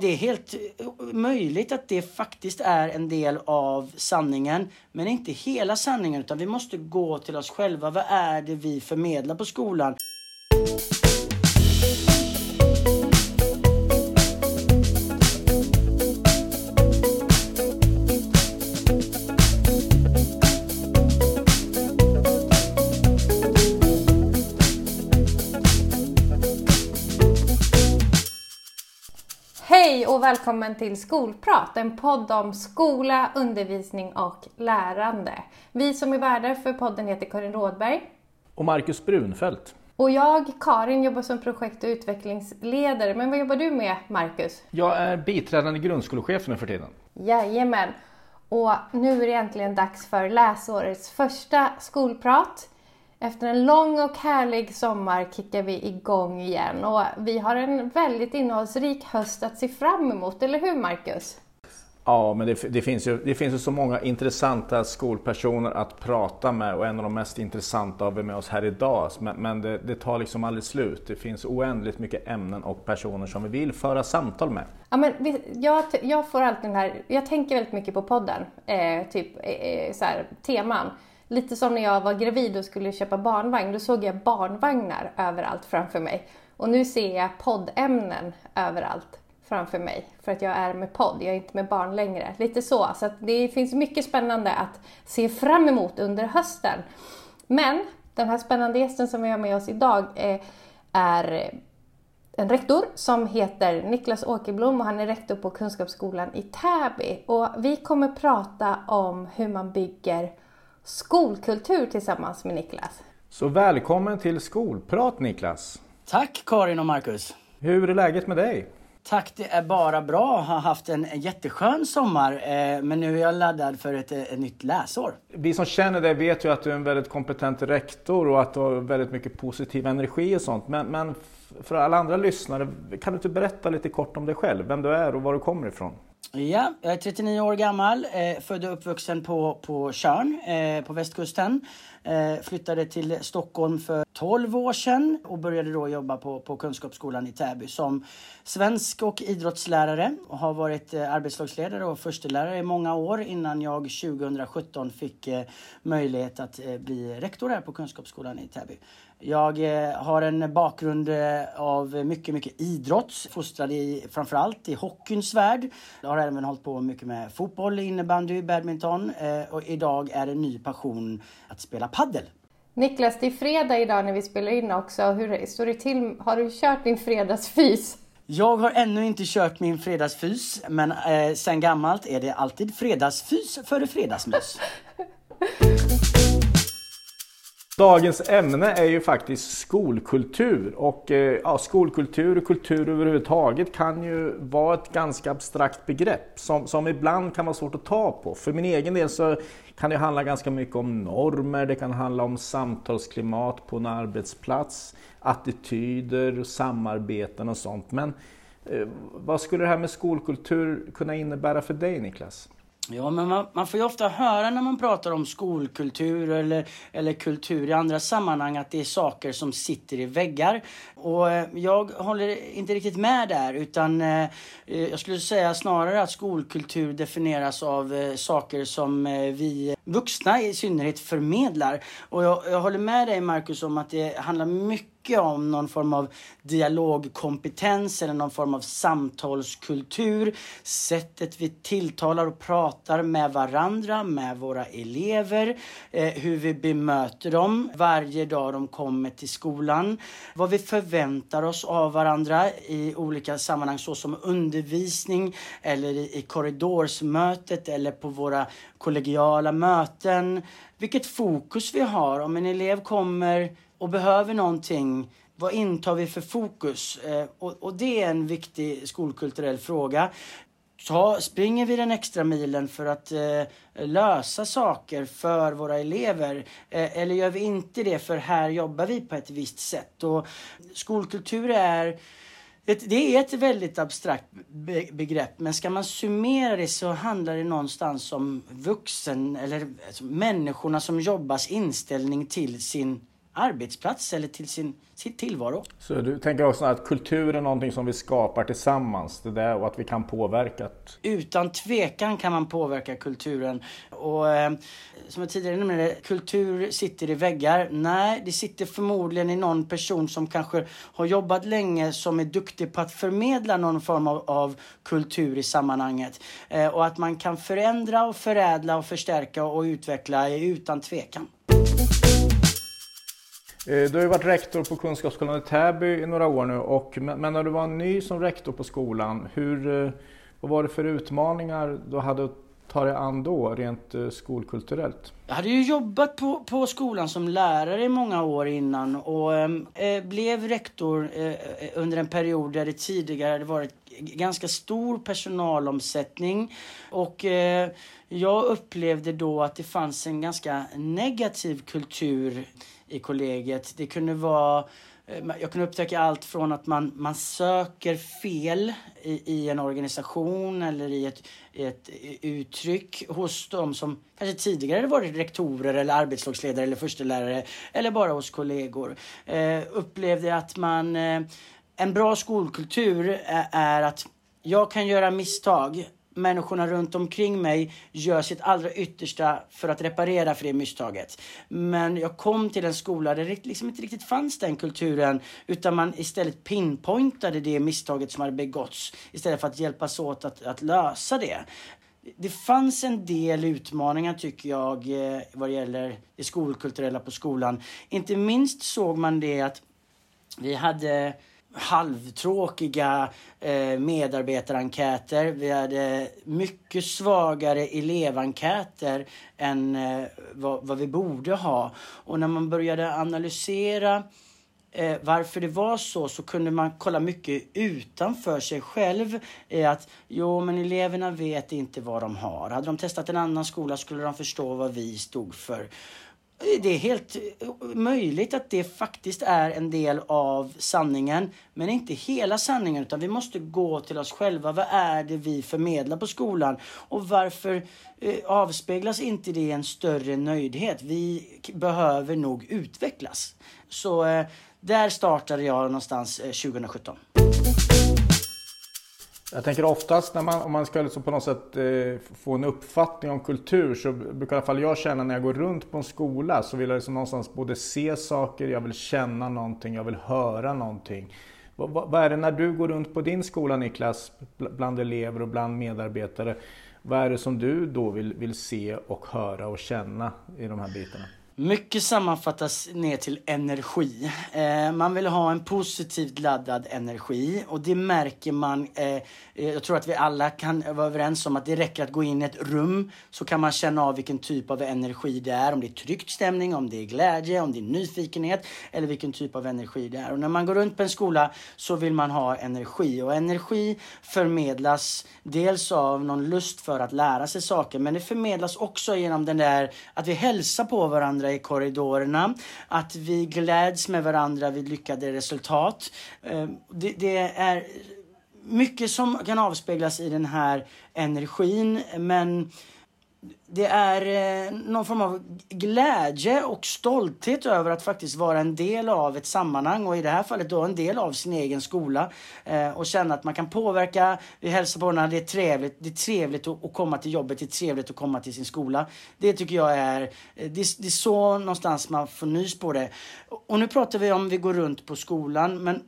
Det är helt eh, möjligt att det faktiskt är en del av sanningen, men inte hela sanningen utan vi måste gå till oss själva. Vad är det vi förmedlar på skolan? Och välkommen till Skolprat, en podd om skola, undervisning och lärande. Vi som är värdar för podden heter Karin Rådberg. Och Marcus Brunfeldt. Och jag, Karin, jobbar som projekt och utvecklingsledare. Men vad jobbar du med, Marcus? Jag är biträdande grundskolechef nu för tiden. Jajamän. Och nu är det äntligen dags för läsårets första skolprat. Efter en lång och härlig sommar kickar vi igång igen och vi har en väldigt innehållsrik höst att se fram emot, eller hur Marcus? Ja, men det, det, finns ju, det finns ju så många intressanta skolpersoner att prata med och en av de mest intressanta har vi med oss här idag. Men, men det, det, tar liksom aldrig slut. Det finns oändligt mycket ämnen och personer som vi vill föra samtal med. Ja, men jag, jag får alltid den här, jag tänker väldigt mycket på podden, eh, typ eh, så här, teman. Lite som när jag var gravid och skulle köpa barnvagn. Då såg jag barnvagnar överallt framför mig. Och nu ser jag poddämnen överallt framför mig. För att jag är med podd, jag är inte med barn längre. Lite så. Så det finns mycket spännande att se fram emot under hösten. Men den här spännande gästen som vi har med oss idag är, är en rektor som heter Niklas Åkerblom och han är rektor på Kunskapsskolan i Täby. Och vi kommer prata om hur man bygger skolkultur tillsammans med Niklas. Så välkommen till Skolprat Niklas! Tack Karin och Marcus! Hur är läget med dig? Tack, det är bara bra. Jag har haft en jätteskön sommar eh, men nu är jag laddad för ett, ett, nytt läsår. Vi som känner dig vet ju att du är en väldigt kompetent rektor och att du har väldigt mycket positiv energi och sånt. Men, men för alla andra lyssnare, kan du inte berätta lite kort om dig själv? Vem du är och var du kommer ifrån? Ja, jag är 39 år gammal, eh, född och uppvuxen på, på Tjörn eh, på västkusten. Eh, flyttade till Stockholm för 12 år sedan och började då jobba på, på Kunskapsskolan i Täby som svensk och idrottslärare och har varit eh, arbetslagsledare och förstelärare i många år innan jag 2017 fick eh, möjlighet att eh, bli rektor här på Kunskapsskolan i Täby. Jag eh, har en bakgrund eh, av mycket, mycket idrott. Fostrad i framförallt i hockeyns värld. Jag har även hållit på mycket med fotboll, innebandy, badminton eh, och idag är en ny passion att spela paddel. Niklas, det är fredag idag när vi spelar in också. Hur står det till? Har du kört din fredagsfys? Jag har ännu inte kört min fredagsfys, men eh, sen gammalt är det alltid fredagsfys före fredagsmys. Dagens ämne är ju faktiskt skolkultur och eh, ja, skolkultur och kultur överhuvudtaget kan ju vara ett ganska abstrakt begrepp som, som ibland kan vara svårt att ta på. För min egen del så kan det handla ganska mycket om normer, det kan handla om samtalsklimat på en arbetsplats, attityder, samarbeten och sånt. Men eh, vad skulle det här med skolkultur kunna innebära för dig Niklas? Ja, men man, man, får ju ofta höra när man pratar om skolkultur eller, eller kultur i andra sammanhang att det är saker som sitter i väggar. Och eh, jag håller inte riktigt med där utan eh, eh, jag skulle säga snarare att skolkultur definieras av eh, saker som eh, vi vuxna i synnerhet förmedlar. Och jag, jag håller med dig Marcus om att det handlar mycket mycket om någon form av dialogkompetens eller någon form av samtalskultur. Sättet vi tilltalar och pratar med varandra, med våra elever, eh, hur vi bemöter dem varje dag de kommer till skolan. Vad vi förväntar oss av varandra i olika sammanhang såsom undervisning eller i, i korridorsmötet eller på våra kollegiala möten. Vilket fokus vi har. Om en elev kommer och behöver någonting, vad intar vi för fokus? Eh, och, och, det är en viktig skolkulturell fråga. Ta, springer vi den extra milen för att eh, lösa saker för våra elever? Eh, eller gör vi inte det för här jobbar vi på ett visst sätt? Och skolkultur är ett, det är ett väldigt abstrakt be begrepp, men ska man summera det så handlar det någonstans om vuxen, eller alltså, människorna som jobbas inställning till sin arbetsplats eller till sin, sin tillvaro. Så du tänker också att kultur är någonting som vi skapar tillsammans, det där och att vi kan påverka? Utan tvekan kan man påverka kulturen. Och eh, som jag tidigare nämnde, kultur sitter i väggar. Nej, det sitter förmodligen i någon person som kanske har jobbat länge som är duktig på att förmedla någon form av, av kultur i sammanhanget. Eh, och att man kan förändra och förädla och förstärka och utveckla är utan tvekan. Eh, du har ju varit rektor på Kunskapsskolan i Täby i några år nu, och, men när du var ny som rektor på skolan, hur, eh, vad var det för utmaningar du hade att ta dig an då, rent eh, skolkulturellt? Jag hade ju jobbat på, på skolan som lärare i många år innan och eh, blev rektor eh, under en period där det tidigare hade varit ganska stor personalomsättning. Och eh, jag upplevde då att det fanns en ganska negativ kultur i kollegiet. Det kunde vara eh, jag kunde upptäcka allt från att man, man söker fel i, i en organisation eller i ett, ett uttryck hos de som kanske tidigare varit rektorer eller arbetslagsledare eller förstelärare eller bara hos kollegor. Eh, upplevde att man... Eh, en bra skolkultur är, att jag kan göra misstag människorna runt omkring mig gör sitt allra yttersta för att reparera för det misstaget. Men jag kom till en skola där det liksom inte riktigt fanns den kulturen utan man istället pinpointade det misstaget som hade begåtts istället för att hjälpas åt att, att lösa det. Det fanns en del utmaningar tycker jag eh, vad det gäller det skolkulturella på skolan. Inte minst såg man det att vi hade halvtråkiga eh, medarbetarenkäter. Vi hade mycket svagare elevenkäter än eh, vad, vad, vi borde ha. Och när man började analysera eh, varför det var så, så kunde man kolla mycket utanför sig själv. Eh, att jo, men eleverna vet inte vad de har. Hade de testat en annan skola skulle de förstå vad vi stod för. Det är helt möjligt att det faktiskt är en del av sanningen, men inte hela sanningen, utan vi måste gå till oss själva. Vad är det vi förmedlar på skolan? Och varför eh, avspeglas inte det i en större nöjdhet? Vi behöver nog utvecklas. Så eh, där startade jag någonstans eh, 2017. Jag tänker oftast när man, om man ska liksom på något sätt eh, få en uppfattning om kultur så brukar i alla fall jag känna när jag går runt på en skola så vill jag liksom någonstans både se saker, jag vill känna någonting, jag vill höra någonting. Vad, vad är det när du går runt på din skola Niklas, bland elever och bland medarbetare, vad är det som du då vill, vill se och höra och känna i de här bitarna? Mycket sammanfattas ner till energi. Eh, man vill ha en positivt laddad energi och det märker man. Eh, eh, jag tror att vi alla kan vara överens om att det räcker att gå in i ett rum så kan man känna av vilken typ av energi det är. Om det är tryckt stämning, om det är glädje, om det är nyfikenhet eller vilken typ av energi det är. Och när man går runt på en skola så vill man ha energi och energi förmedlas dels av någon lust för att lära sig saker men det förmedlas också genom den där att vi hälsar på varandra varandra i korridorerna, att vi gläds med varandra vid lyckade resultat. Eh, det, det är mycket som kan avspeglas i den här energin, men det är eh, någon form av glädje och stolthet över att faktiskt vara en del av ett sammanhang och i det här fallet då en del av sin egen skola eh, och känna att man kan påverka. Vi hälsar på varandra, det är trevligt, det är trevligt att, komma till jobbet, det är trevligt att komma till sin skola. Det tycker jag är, eh, det, det är så någonstans man får nys på det. Och nu pratar vi om vi går runt på skolan men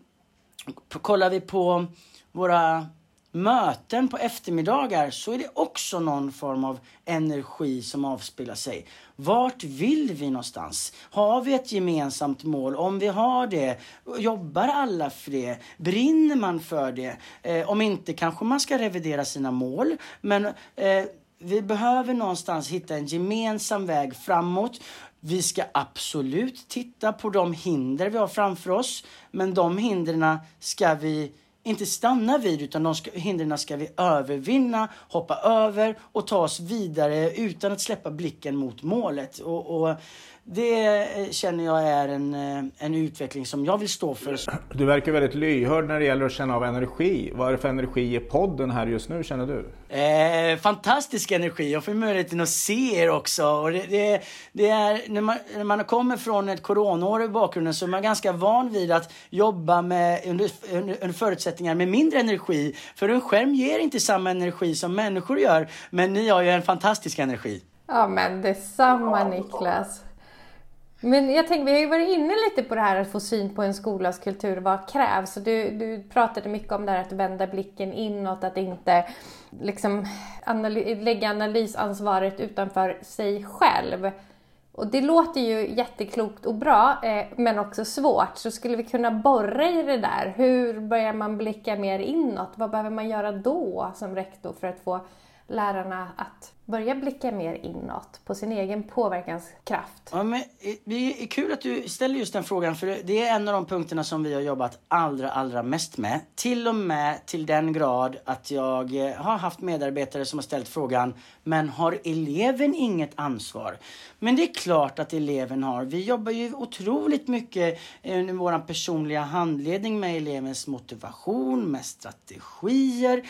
kollar vi på våra möten på eftermiddagar så är det också någon form av energi som avspelar sig. Vart vill vi någonstans? Har vi ett gemensamt mål? Om vi har det, jobbar alla för det? Brinner man för det? Eh, om inte kanske man ska revidera sina mål. Men eh, vi behöver någonstans hitta en gemensam väg framåt. Vi ska absolut titta på de hinder vi har framför oss. Men de hindren ska vi inte stanna vid utan de ska, hindren ska vi övervinna, hoppa över och ta oss vidare utan att släppa blicken mot målet. Och, och det eh, känner jag är en, eh, en utveckling som jag vill stå för. Du verkar väldigt lyhörd när det gäller att känna av energi. Vad är det för energi i podden här just nu känner du? Eh, fantastisk energi. Jag får möjligheten att se er också. Och det, det, det är, när, man, när man kommer från ett coronaår i bakgrunden så är man ganska van vid att jobba med, under, under förutsättningar med mindre energi. För en skärm ger inte samma energi som människor gör. Men ni har ju en fantastisk energi. Ja men detsamma Niklas. Men jag tänker, vi har ju varit inne lite på det här att få syn på en skolas kultur, vad krävs? Du, du pratade mycket om det här att vända blicken inåt, att inte liksom analy lägga analysansvaret utanför sig själv. Och det låter ju jätteklokt och bra, eh, men också svårt. Så skulle vi kunna borra i det där? Hur börjar man blicka mer inåt? Vad behöver man göra då som rektor för att få lärarna att börja blicka mer inåt på sin egen påverkanskraft. Ja, men eh, det är kul att du ställer just den frågan för det är en av de punkterna som vi har jobbat allra, allra mest med. Till och med till den grad att jag eh, har haft medarbetare som har ställt frågan men har eleven inget ansvar? Men det är klart att eleven har. Vi jobbar ju otroligt mycket eh, i vår personliga handledning med elevens motivation, med strategier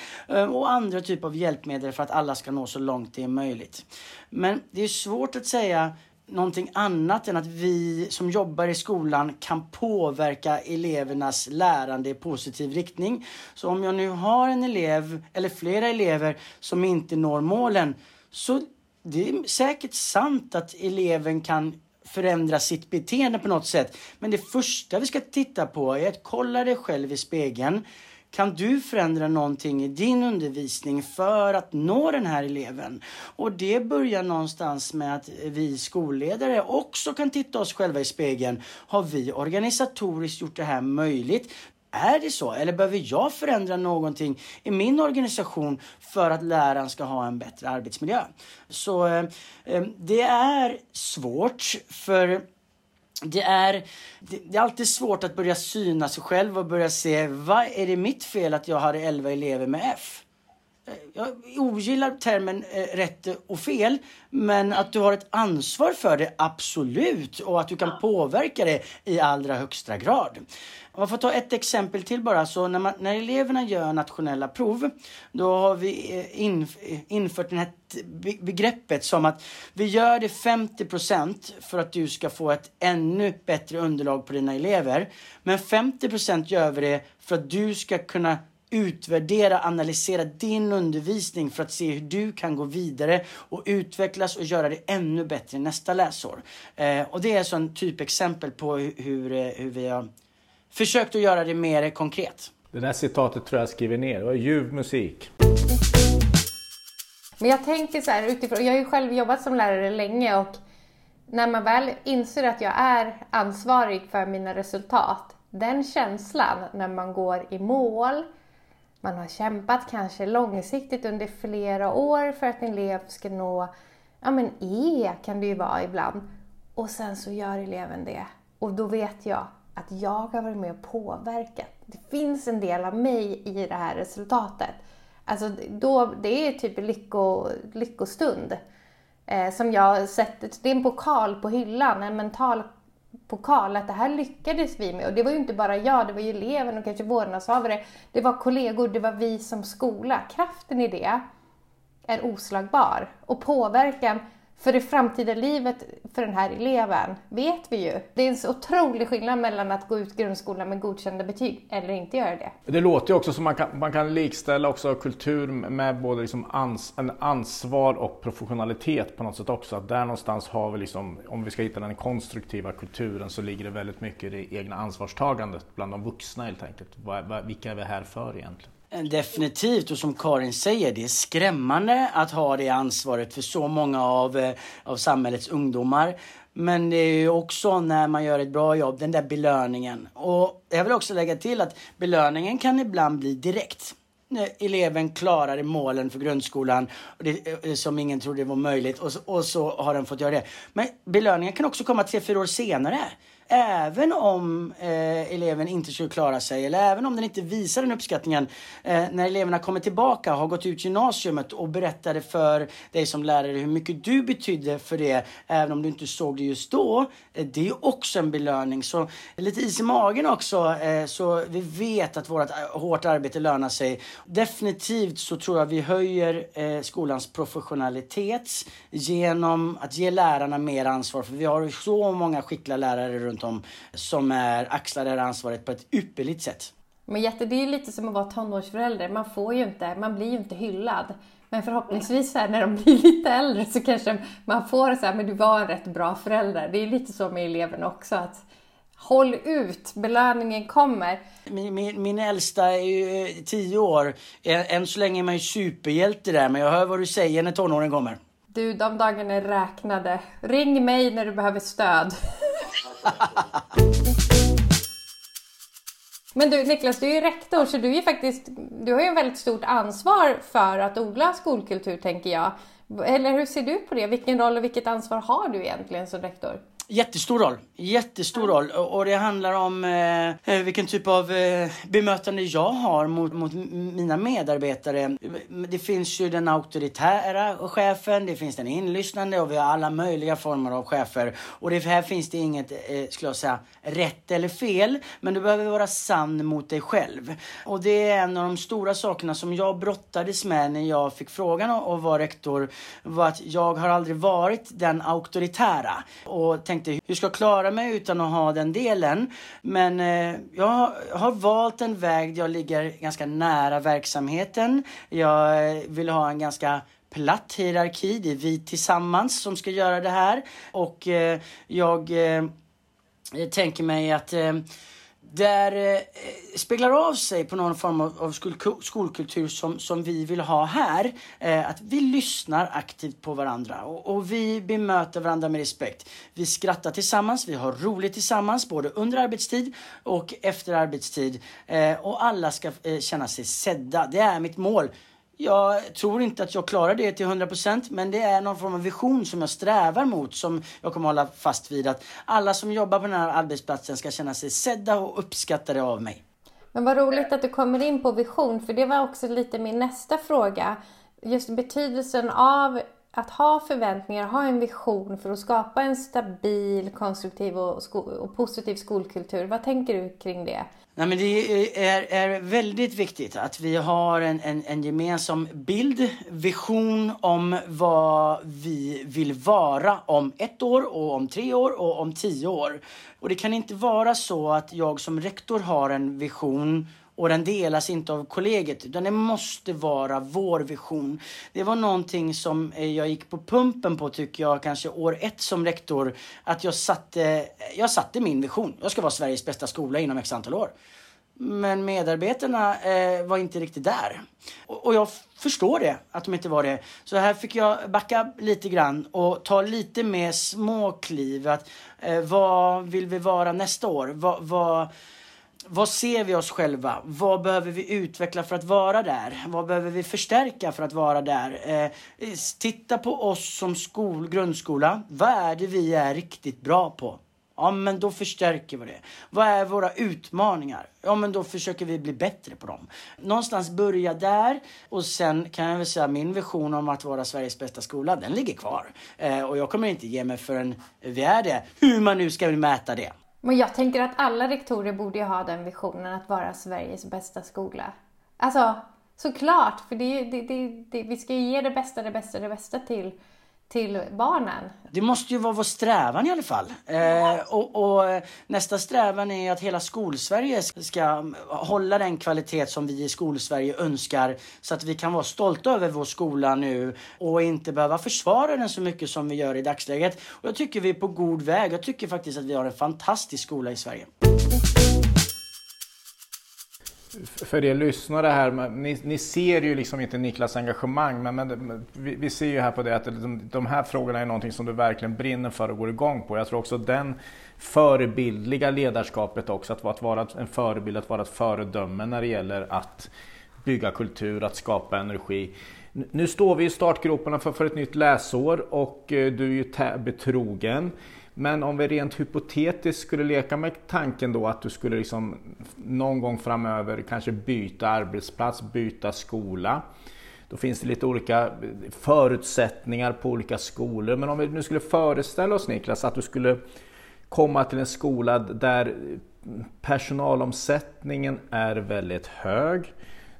och andra typer av hjälpmedel för att alla ska nå så långt det är möjligt. Men det är svårt att säga någonting annat än att vi som jobbar i skolan kan påverka elevernas lärande i positiv riktning. Så om jag nu har en elev eller flera elever som inte når målen så det är säkert sant att eleven kan förändra sitt beteende på något sätt. Men det första vi ska titta på är att kolla dig själv i spegeln. Kan du förändra någonting i din undervisning för att nå den här eleven? Och det börjar någonstans med att vi skolledare också kan titta oss själva i spegeln. Har vi organisatoriskt gjort det här möjligt? Är det så? Eller behöver jag förändra någonting i min organisation för att läraren ska ha en bättre arbetsmiljö? Så eh, eh det är svårt för det är, det är alltid svårt att börja syna sig själv och börja se vad är det mitt fel att jag hade 11 elever med F? Jag ogillar termen eh, rätt och fel, men att du har ett ansvar för det, absolut. Och att du kan påverka det i allra högsta grad. Om man får ta ett exempel till bara. Så när, man, när eleverna gör nationella prov, då har vi eh, in, eh, infört det här begreppet som att vi gör det 50 procent för att du ska få ett ännu bättre underlag på dina elever. Men 50 procent gör vi det för att du ska kunna utvärdera, analysera din undervisning för att se hur du kan gå vidare och utvecklas och göra det ännu bättre nästa läsår. Eh, och det är så en typexempel på hur, hur, eh, hur vi har försökt att göra det mer konkret. Det där citatet tror jag skriver ner. Det var ljuv musik. Men jag tänker så här utifrån, jag har ju själv jobbat som lärare länge och när man väl inser att jag är ansvarig för mina resultat, den känslan när man går i mål, man har kämpat kanske långsiktigt under flera år för att en elev ska nå, ja men E kan det ju vara ibland. Och sen så gör eleven det. Och då vet jag att jag har varit med och påverkat. Det finns en del av mig i det här resultatet. Alltså då, det är typ lycko, lyckostund. Eh, som jag sätter, det är en pokal på hyllan, en mental pokal att det här lyckades vi med. Och det var ju inte bara jag, det var ju eleven och kanske vårdnadshavare. Det var kollegor, det var vi som skola. Kraften i det är oslagbar. Och påverkan för det framtida livet för den här eleven vet vi ju. Det är en så otrolig skillnad mellan att gå ut grundskolan med godkända betyg eller inte göra det. Det låter ju också som man kan, man kan likställa också kultur med både liksom ans, en ansvar och professionalitet på något sätt också. Att där någonstans har vi liksom, om vi ska hitta den konstruktiva kulturen så ligger det väldigt mycket i det egna ansvarstagandet bland de vuxna helt enkelt. Vilka är vi här för egentligen? Definitivt och som Karin säger, det är skrämmande att ha det ansvaret för så många av, eh, av samhällets ungdomar. Men det är ju också när man gör ett bra jobb, den där belöningen. Och jag vill också lägga till att belöningen kan ibland bli direkt. När eleven klarar målen för grundskolan det, eh, som ingen trodde var möjligt och, och så har den fått göra det. Men belöningen kan också komma tre, fyra år senare även om eh, eleven inte skulle klara sig eller även om den inte visar den uppskattningen eh, när eleverna kommer tillbaka, har gått ut gymnasiet och berättade för dig som lärare hur mycket du betydde för det, även om du inte såg det just då. Eh, det är också en belöning. Så lite is i magen också, eh, så vi vet att vårt eh, hårt arbete lönar sig. Definitivt så tror jag vi höjer eh, skolans professionalitet genom att ge lärarna mer ansvar. För vi har så många skickliga lärare runt om som är, axlar det här ansvaret på ett ypperligt sätt. Men jätte, det är lite som att vara tonårsförälder. Man får ju inte, man blir ju inte hyllad. Men förhoppningsvis här, när de blir lite äldre så kanske man får så här, men du var en rätt bra förälder. Det är lite så med eleverna också. att Håll ut, belöningen kommer. Min, min, min äldsta är ju eh, tio år. Än så länge är man ju superhjälte där, men jag hör vad du säger när tonåren kommer. Du, de dagarna är räknade. Ring mig när du behöver stöd. Men du Niklas, du är ju rektor så du, är faktiskt, du har ju ett väldigt stort ansvar för att odla skolkultur tänker jag. Eller hur ser du på det? Vilken roll och vilket ansvar har du egentligen som rektor? Jättestor roll. Jättestor roll. Och det handlar om eh, eh, vilken typ av eh, bemötande jag har mot, mot mina medarbetare. Det finns ju den auktoritära chefen, det finns den inlyssnande och vi har alla möjliga former av chefer. Och det, här finns det inget, eh, skulle jag säga, rätt eller fel. Men du behöver vara sann mot dig själv. Och det är en av de stora sakerna som jag brottades med när jag fick frågan att vara rektor. Var att jag har aldrig varit den auktoritära. Och tänkte tänkte hur ska jag klara mig utan att ha den delen? Men eh, jag har valt en väg där jag ligger ganska nära verksamheten. Jag eh, vill ha en ganska platt hierarki. Det är vi tillsammans som ska göra det här. Och eh, jag eh, tänker mig att eh, där eh, speglar av sig på någon form av, av skol, skolkultur som, som vi vill ha här. Eh, att vi lyssnar aktivt på varandra och, och, vi bemöter varandra med respekt. Vi skrattar tillsammans, vi har roligt tillsammans både under arbetstid och efter arbetstid. Eh, och alla ska eh, känna sig sedda. Det är mitt mål. Jag tror inte att jag klarar det till 100% men det är någon form av vision som jag strävar mot som jag kommer hålla fast vid att alla som jobbar på den här arbetsplatsen ska känna sig sedda och uppskattade av mig. Men vad roligt att du kommer in på vision för det var också lite min nästa fråga. Just betydelsen av att ha förväntningar, ha en vision för att skapa en stabil, konstruktiv och, och positiv skolkultur. Vad tänker du kring det? Nej, men det är, är väldigt viktigt att vi har en, en, en gemensam bild, vision om vad vi vill vara om ett år och om tre år och om tio år. Och det kan inte vara så att jag som rektor har en vision och den delas inte av kollegiet utan det måste vara vår vision. Det var någonting som eh, jag gick på pumpen på tycker jag kanske år ett som rektor. Att jag satte, jag satte min vision. Jag ska vara Sveriges bästa skola inom x antal år. Men medarbetarna eh, var inte riktigt där. Och, och, jag förstår det, att de inte var det. Så här fick jag backa lite grann och ta lite mer små kliv. Att, eh, vad vill vi vara nästa år? Vad, vad, vad ser vi oss själva? Vad behöver vi utveckla för att vara där? Vad behöver vi förstärka för att vara där? Eh, titta på oss som skol, grundskola. Vad är det vi är riktigt bra på? Ja, men då förstärker vi det. Vad är våra utmaningar? Ja, men då försöker vi bli bättre på dem. Någonstans börja där och sen kan jag väl säga min vision om att vara Sveriges bästa skola, den ligger kvar. Eh, och jag kommer inte ge mig förrän vi är det, hur man nu ska mäta det. Men jag tänker att alla rektorer borde ha den visionen att vara Sveriges bästa skola. Alltså, såklart, för det, det, det, det, vi ska ju ge det bästa, det bästa, det bästa till till barnen. Det måste ju vara vår strävan i alla fall. Eh, och, och, nästa strävan är att hela skolsverige ska hålla den kvalitet som vi i skolsverige önskar så att vi kan vara stolta över vår skola nu och inte behöva försvara den så mycket som vi gör i dagsläget. Och jag tycker vi är på god väg. Jag tycker faktiskt att vi har en fantastisk skola i Sverige för er lyssnare här, ni, ni, ser ju liksom inte Niklas engagemang men, men vi, vi, ser ju här på det att de, de, här frågorna är någonting som du verkligen brinner för och går igång på. Jag tror också den förebildliga ledarskapet också, att, att vara en förebild, att vara ett föredöme när det gäller att bygga kultur, att skapa energi. Nu står vi i startgroparna för, för ett nytt läsår och eh, du är ju betrogen. Men om vi rent hypotetiskt skulle leka med tanken då att du skulle liksom någon gång framöver kanske byta arbetsplats, byta skola. Då finns det lite olika förutsättningar på olika skolor. Men om vi nu skulle föreställa oss Niklas att du skulle komma till en skola där personalomsättningen är väldigt hög.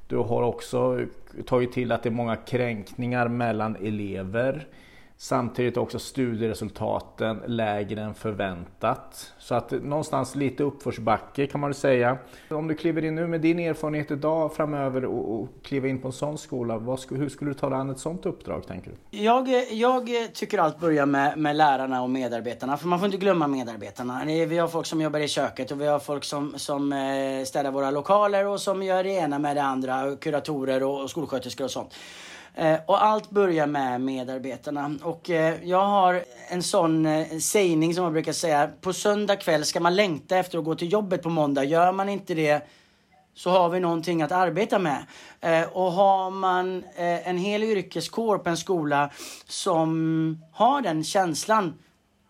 Du har också tagit till att det är många kränkningar mellan elever. Samtidigt också studieresultaten lägre än förväntat. Så att någonstans lite uppförsbacke kan man väl säga. Om du kliver in nu med din erfarenhet idag framöver och, och kliver in på en sån skola, vad, hur skulle du ta dig an ett sånt uppdrag tänker du? Jag, jag tycker allt börjar med, med lärarna och medarbetarna, för man får inte glömma medarbetarna. Vi har folk som jobbar i köket och vi har folk som, som eh, städar våra lokaler och som gör det ena med det andra, kuratorer och skolsköterskor och sånt. Eh, och allt börjar med medarbetarna. Och eh, jag har en sån eh, sägning som jag brukar säga. På söndag kväll ska man längta efter att gå till jobbet på måndag. Gör man inte det så har vi någonting att arbeta med. och har man en hel yrkeskår på en skola som har den känslan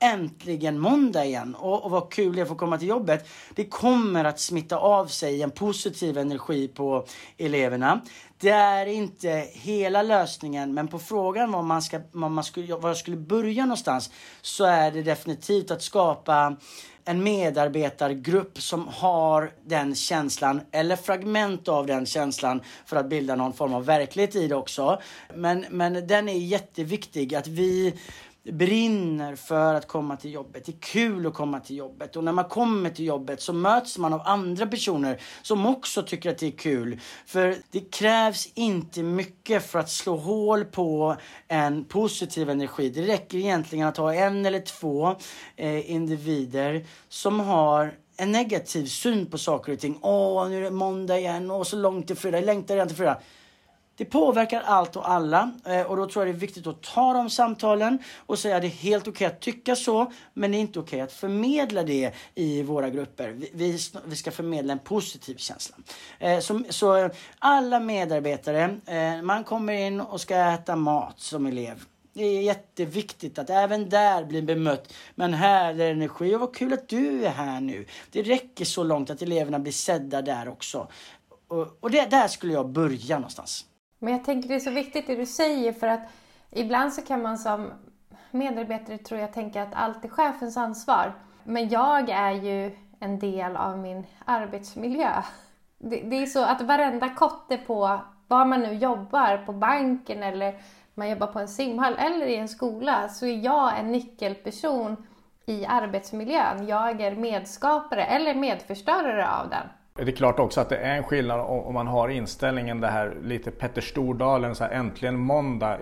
äntligen måndag igen och, och vad kul det är att få komma till jobbet. Det kommer att smitta av sig en positiv energi på eleverna. Det är inte hela lösningen, men på frågan var man, ska, var man skulle, var jag skulle börja någonstans så är det definitivt att skapa en medarbetargrupp som har den känslan, eller fragment av den känslan för att bilda någon form av verklighet i det också. Men, men den är jätteviktig, att vi brinner för att komma till jobbet. Det är kul att komma till jobbet. Och när man kommer till jobbet så möts man av andra personer som också tycker att det är kul. För det krävs inte mycket för att slå hål på en positiv energi. Det räcker egentligen att ha en eller två eh, individer som har en negativ syn på saker och ting. Åh, nu är det måndag igen. Åh, så långt till fredag. Jag längtar redan till fredag. Det påverkar allt och alla eh, och då tror jag det är viktigt att ta de samtalen och säga att det är helt okej okay att tycka så men det är inte okej okay att förmedla det i våra grupper. Vi, vi ska förmedla en positiv känsla. Eh, så, så alla medarbetare, eh, man kommer in och ska äta mat som elev. Det är jätteviktigt att även där bli bemött med en härlig energi. Och vad kul att du är här nu. Det räcker så långt att eleverna blir sedda där också. Och, och det, där skulle jag börja någonstans. Men jag tänker det är så viktigt det du säger för att ibland så kan man som medarbetare tror jag tänka att allt är chefens ansvar. Men jag är ju en del av min arbetsmiljö. Det, det är så att varenda kotte på var man nu jobbar, på banken eller man jobbar på en simhall eller i en skola, så är jag en nyckelperson i arbetsmiljön. Jag är medskapare eller medförstörare av den. Det är klart också att det är en skillnad om man har inställningen det här lite Petter Stordalen, så här äntligen måndag.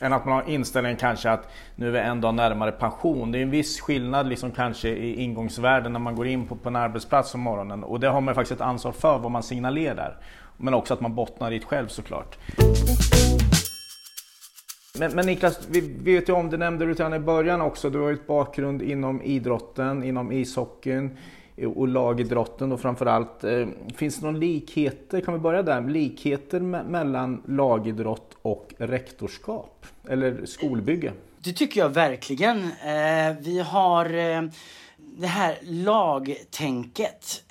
Än att man har inställningen kanske att nu är vi en dag närmare pension. Det är en viss skillnad liksom kanske i ingångsvärden när man går in på, på en arbetsplats om morgonen. Och det har man faktiskt ett ansvar för, vad man signalerar. Men också att man bottnar i det själv såklart. Men, men Niklas, vi vet ju om, det nämnde du redan i början också, du har ju ett bakgrund inom idrotten, inom ishockeyn Eh, och lagidrotten då framförallt. Eh, finns det någon likheter, kan vi börja där, likheter mellan lagidrott och rektorskap eller skolbygge? Det tycker jag verkligen. Eh, vi har det här lagtänket,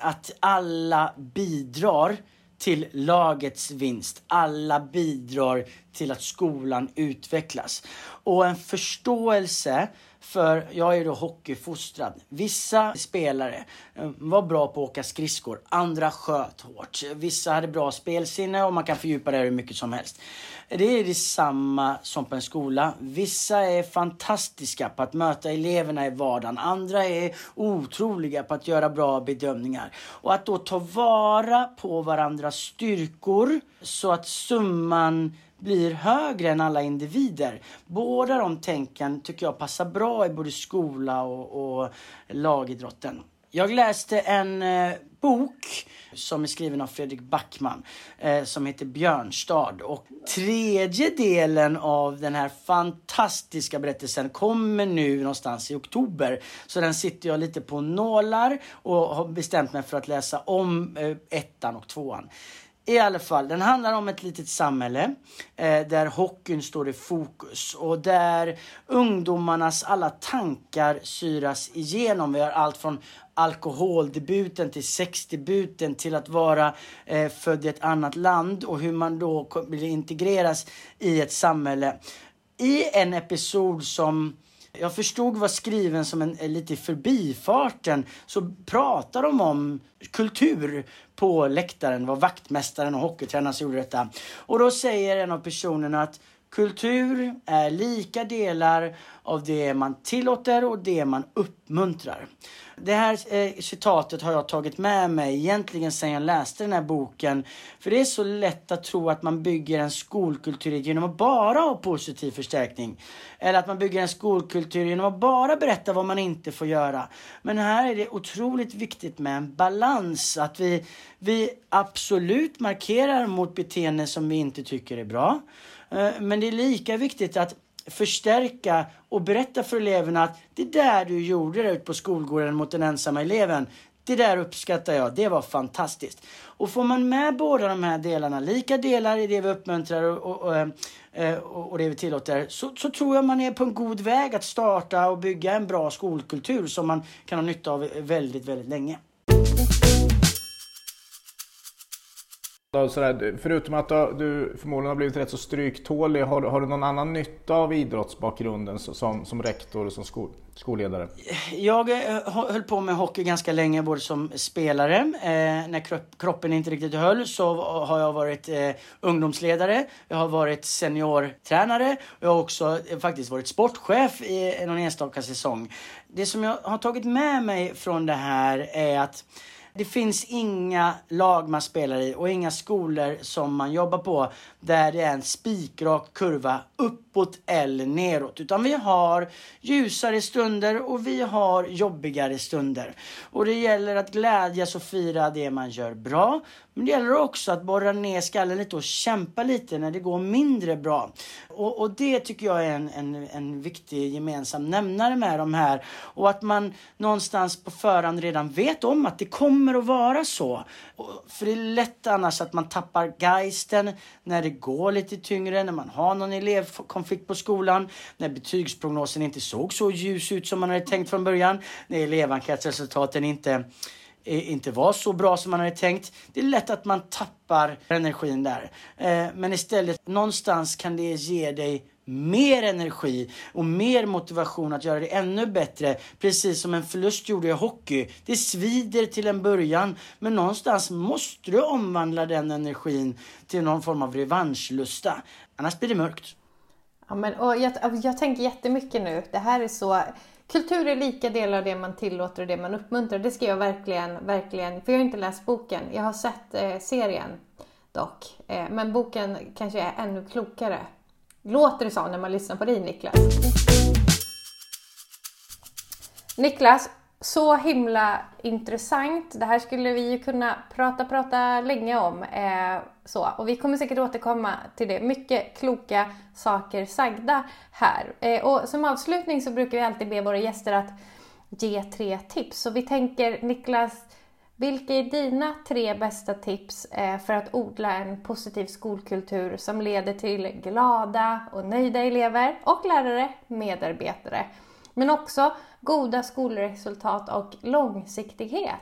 att alla bidrar till lagets vinst. Alla bidrar till att skolan utvecklas. Och en förståelse för jag är då hockeyfostrad. Vissa spelare eh, var bra på att åka skridskor, andra sköt hårt. Vissa hade bra spelsinne och man kan fördjupa det hur mycket som helst. Det är detsamma som på en skola. Vissa är fantastiska på att möta eleverna i vardagen. Andra är otroliga på att göra bra bedömningar. Och att då ta vara på varandras styrkor så att summan blir högre än alla individer. Båda de tänken tycker jag passar bra i både skola och, och lagidrotten. Jag läste en eh, bok som är skriven av Fredrik Backman eh, som heter Björnstad. Och tredje delen av den här fantastiska berättelsen kommer nu någonstans i oktober. Så den sitter jag lite på nålar och har bestämt mig för att läsa om eh, ettan och tvåan i alla fall, den handlar om ett litet samhälle eh, där hockeyn står i fokus och där ungdomarnas alla tankar syras igenom. Vi har allt från alkoholdebuten till sexdebuten till att vara eh, född i ett annat land och hur man då integreras i ett samhälle. I en episod som jag förstod var skriven som en, eh, lite i förbifarten så pratar de om kultur på läktaren. var vaktmästaren och hockeytränaren som gjorde detta. Och då säger en av personerna att kultur är lika delar av det man tillåter och det man uppmuntrar. Det här eh, citatet har jag tagit med mig egentligen sedan jag läste den här boken. För det är så lätt att tro att man bygger en skolkultur genom att bara ha positiv förstärkning. Eller att man bygger en skolkultur genom att bara berätta vad man inte får göra. Men här är det otroligt viktigt med en balans. Att vi, vi absolut markerar mot beteenden som vi inte tycker är bra. Eh, men det är lika viktigt att förstärka och berätta för eleverna att det där du gjorde där ute på skolgården mot den ensamma eleven, det där uppskattar jag, det var fantastiskt. Och får man med båda de här delarna, lika delar i det vi uppmuntrar och, och, och, eh, och det vi tillåter, så, så, tror jag man är på en god väg att starta och bygga en bra skolkultur som man kan ha nytta av väldigt, väldigt länge. Sådär, förutom att du förmodligen har blivit rätt så stryktålig, har, har du någon annan nytta av idrottsbakgrunden som, som rektor och som skol, skolledare? Jag eh, höll på med hockey ganska länge, både som spelare. Eh, när kropp, kroppen inte riktigt höll så har jag varit eh, ungdomsledare, jag har varit seniortränare och jag har också eh, faktiskt varit sportchef i någon enstaka säsong. Det som jag har tagit med mig från det här är att det finns inga lag man spelar i och inga skolor som man jobbar på där det är en spikrak kurva upp uppåt eller neråt. Utan vi har ljusare stunder och vi har jobbigare stunder. Och det gäller att glädjas och fira det man gör bra. Men det gäller också att borra ner skallen lite och kämpa lite när det går mindre bra. Och, och det tycker jag är en, en, en viktig gemensam nämnare med de här. Och att man någonstans på förhand redan vet om att det kommer att vara så. För det är lätt annars att man tappar geisten när det går lite tyngre, när man har någon elevkonflikt på skolan, när betygsprognosen inte såg så ljus ut som man hade tänkt från början, när elevenkätsresultaten inte eh, inte var så bra som man hade tänkt. Det är lätt att man tappar energin där. Eh, men istället någonstans kan det ge dig mer energi och mer motivation att göra det ännu bättre. Precis som en förlust gjorde i hockey. Det svider till en början, men någonstans måste du omvandla den energin till någon form av revanschlusta. Annars blir det mörkt. Ja, men, och jag, jag tänker jättemycket nu. Det här är så... Kultur är lika delar av det man tillåter och det man uppmuntrar. Det ska jag verkligen, verkligen... För jag har inte läst boken. Jag har sett eh, serien dock. Eh, men boken kanske är ännu klokare Låter det så när man lyssnar på dig Niklas? Niklas, så himla intressant. Det här skulle vi ju kunna prata, prata länge om. Eh, så. Och vi kommer säkert återkomma till det. Mycket kloka saker sagda här. Eh, och som avslutning så brukar vi alltid be våra gäster att ge tre tips. Så vi tänker Niklas, vilka är dina tre bästa tips eh, för att odla en positiv skolkultur som leder till glada och nöjda elever och lärare, medarbetare, men också goda skolresultat och långsiktighet?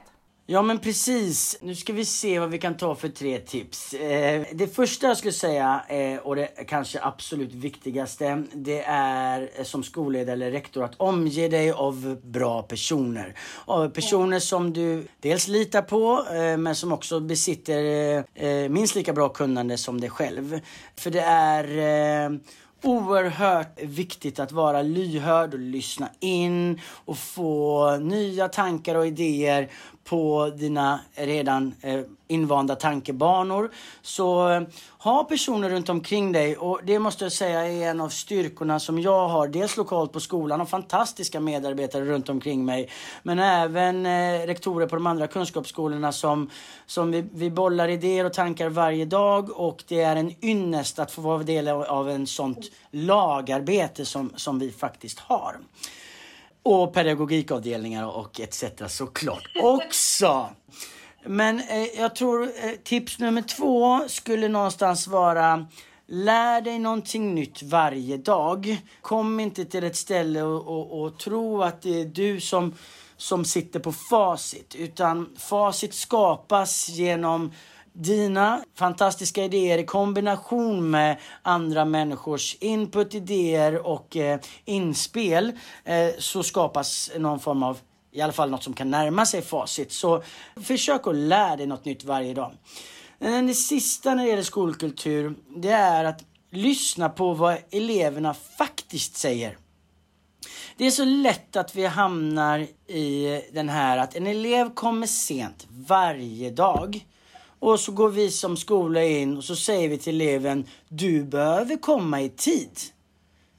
Ja men precis. Nu ska vi se vad vi kan ta för tre tips. Eh, det första jag skulle säga, eh, och det kanske absolut viktigaste, det är eh, som skolledare eller rektor att omge dig av bra personer. Av personer som du dels litar på, eh, men som också besitter eh, eh, minst lika bra kunnande som dig själv. För det är oerhört viktigt att vara lyhörd och lyssna in och få nya tankar och idéer på dina redan eh, invanda tankebanor. Så eh, ha personer runt omkring dig och det måste jag säga är en av styrkorna som jag har. Dels lokalt på skolan och fantastiska medarbetare runt omkring mig. Men även eh, rektorer på de andra kunskapsskolorna som, som vi, vi bollar idéer och tankar varje dag och det är en ynnest att få vara del av en sånt lagarbete som, som vi faktiskt har. Och pedagogikavdelningar och etc. såklart också. Men eh, jag tror eh, tips nummer två skulle någonstans vara Lär dig någonting nytt varje dag. Kom inte till ett ställe och, och, och tro att det är du som, som sitter på facit. Utan facit skapas genom dina fantastiska idéer i kombination med andra människors input, idéer och eh, inspel eh, så skapas någon form av i alla fall något som kan närma sig facit. Så försök att lära dig något nytt varje dag. Men det sista när det gäller skolkultur, det är att lyssna på vad eleverna faktiskt säger. Det är så lätt att vi hamnar i den här att en elev kommer sent varje dag. Och så går vi som skola in och så säger vi till eleven, du behöver komma i tid.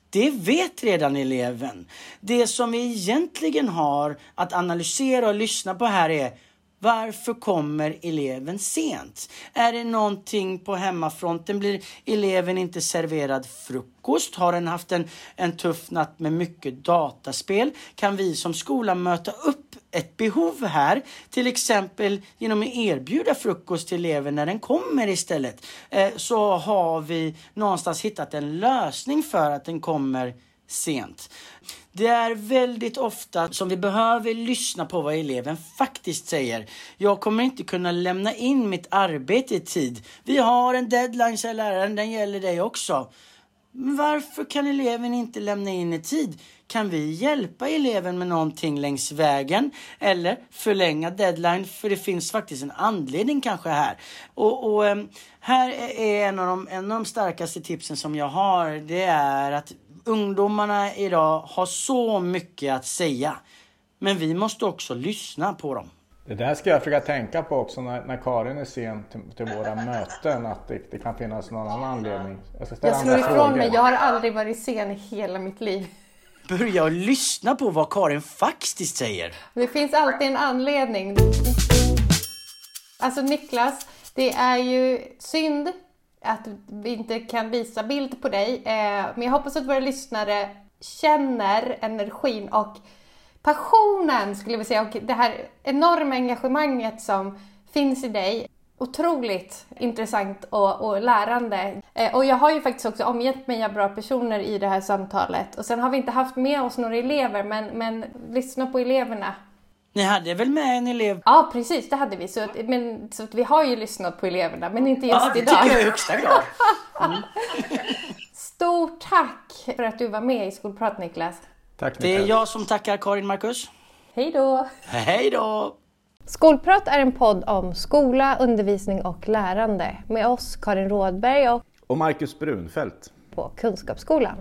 Det vet redan eleven. Det som vi egentligen har att analysera och lyssna på här är varför kommer eleven sent? Är det någonting på hemmafronten? Blir eleven inte serverad frukost? Har den haft en, en tuff natt med mycket dataspel? Kan vi som skola möta upp ett behov här? Till exempel genom att erbjuda frukost till eleven när den kommer istället. Eh, så har vi någonstans hittat en lösning för att den kommer sent. Det är väldigt ofta som vi behöver lyssna på vad eleven faktiskt säger. Jag kommer inte kunna lämna in mitt arbete i tid. Vi har en deadline, säger läraren, den gäller dig också. Men varför kan eleven inte lämna in i tid? Kan vi hjälpa eleven med någonting längs vägen? Eller förlänga deadline? För det finns faktiskt en anledning kanske här. Och, och ehm, här är en av, de, en av de starkaste tipsen som jag har. Det är att ungdomarna idag har så mycket att säga. Men vi måste också lyssna på dem. Det där ska jag försöka tänka på också när, när Karin är sen till, till våra möten. Att det, det, kan finnas någon annan anledning. Jag, ska jag slår ifrån frågor. mig. Jag har aldrig varit sen i hela mitt liv. Börja lyssna på vad Karin faktiskt säger. Det finns alltid en anledning. Alltså Niklas, det är ju synd att vi inte kan visa bild på dig. Eh, men jag hoppas att våra lyssnare känner energin och passionen skulle vi säga och det här enorma engagemanget som finns i dig. Otroligt intressant och, och lärande. Eh, och jag har ju faktiskt också omgett mig av bra personer i det här samtalet. Och sen har vi inte haft med oss några elever men, men lyssna på eleverna ni hade väl med en elev? Ja, precis, det hade vi. Så, att, men, så att vi har ju lyssnat på eleverna, men inte just ja, det idag. tycker jag i högsta grad. Mm. Stort tack för att du var med i Skolprat, Niklas. Tack, Niklas. Det är jag som tackar Karin Marcus. Hej då! Hej då! Skolprat är en podd om skola, undervisning och lärande med oss Karin Rådberg och, och Marcus Brunfeldt på Kunskapsskolan.